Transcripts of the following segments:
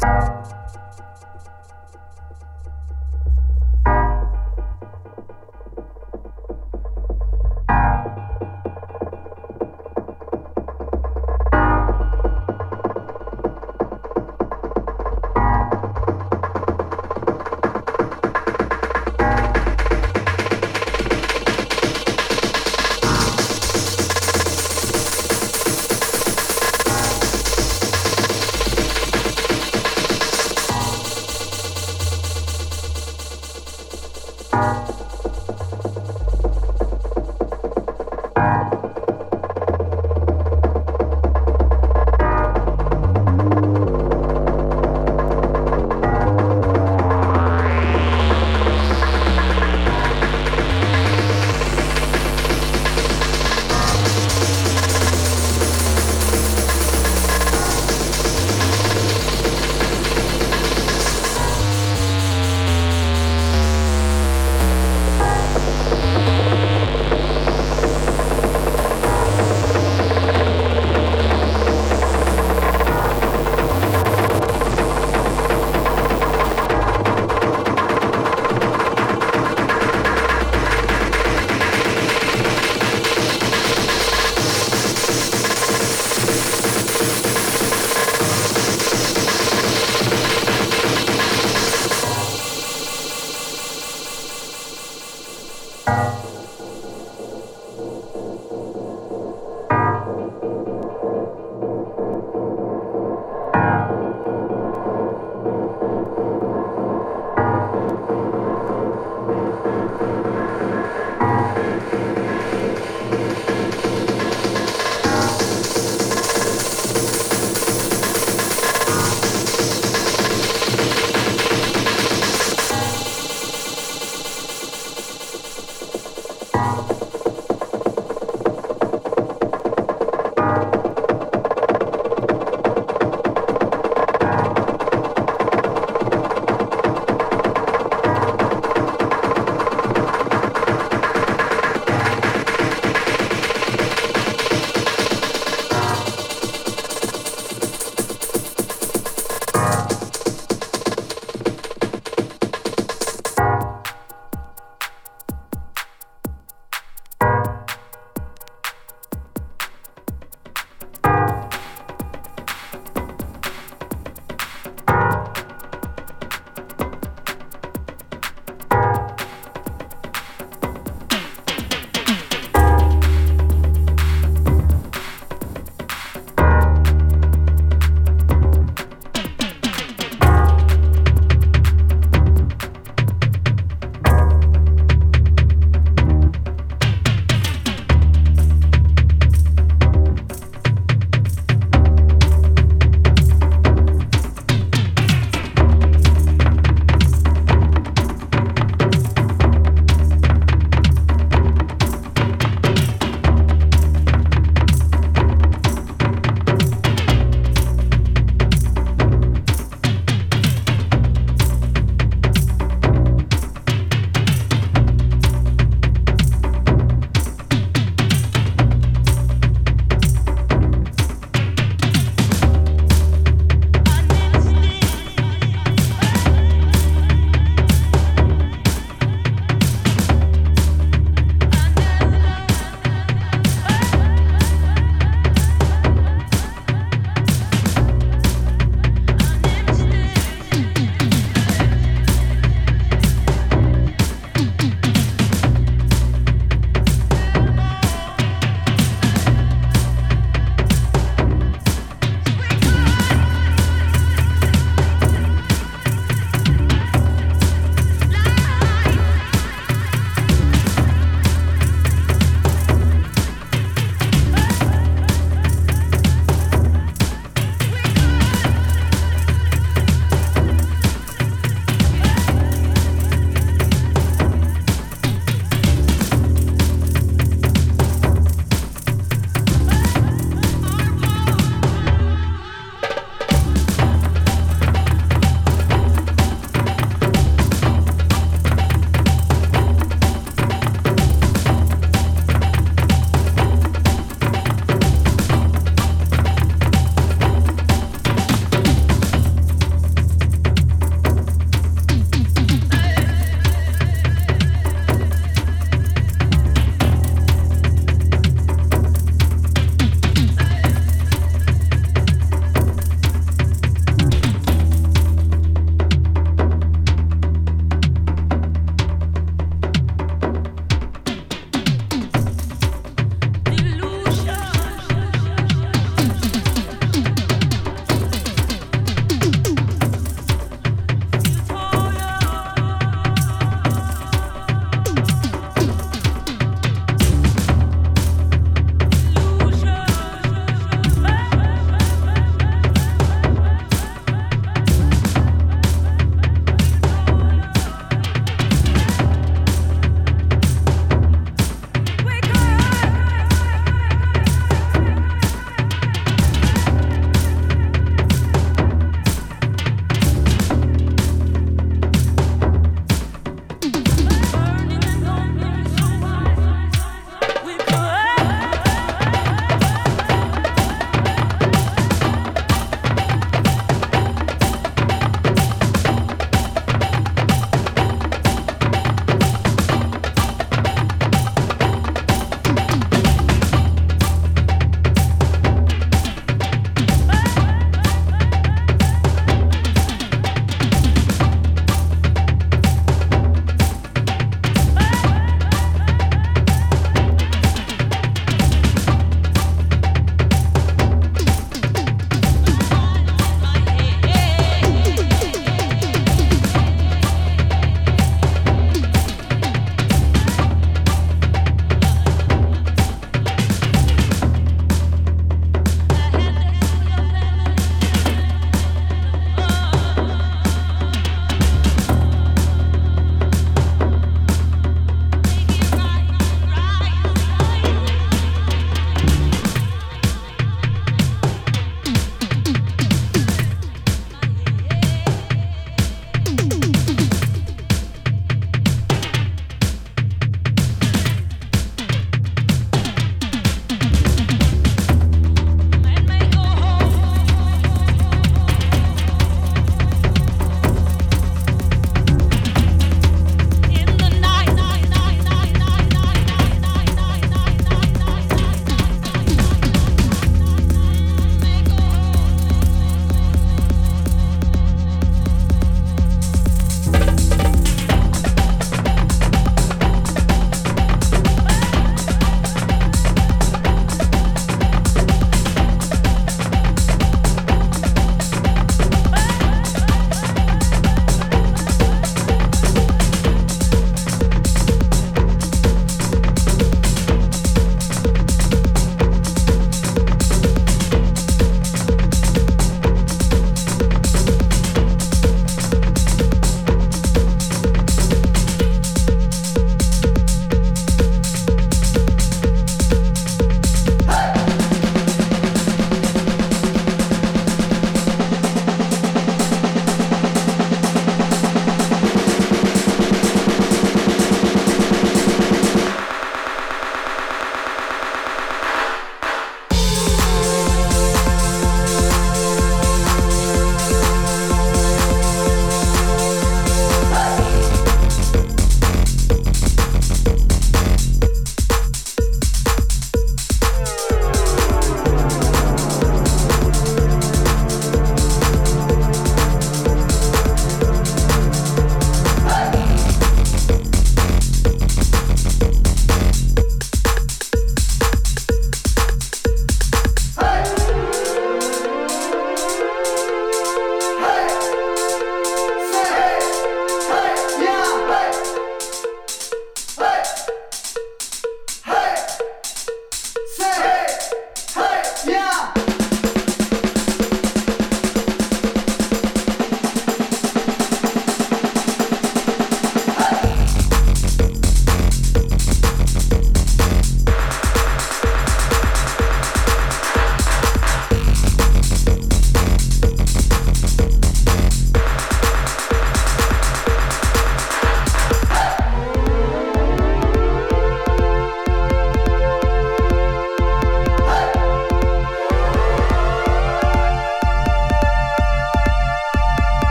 Bye.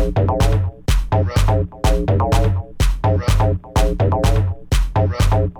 All right. All right.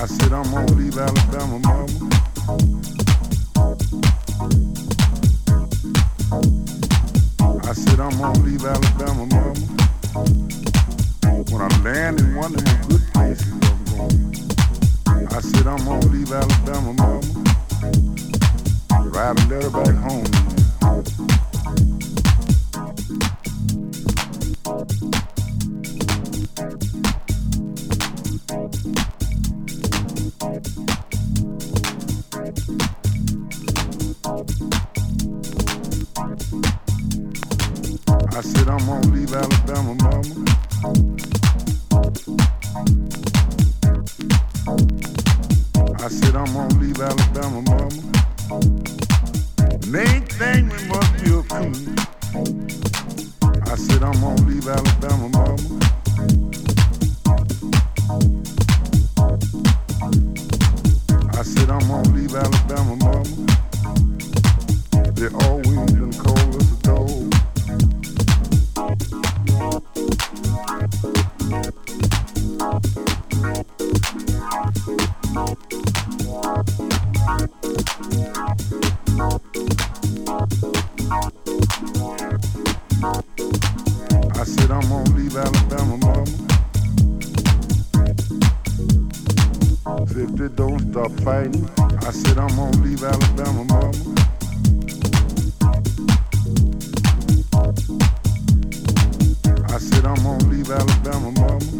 I said, I'm gonna leave Alabama, mama. I said, I'm gonna leave Alabama, mama. When I land in one of good places, I'm going. I said, I'm gonna leave Alabama, mama. Ride a letter back home. Alabama, leave Alabama, mama. I said I'm gonna leave Alabama, mama. I said I'm gonna leave Alabama, mama.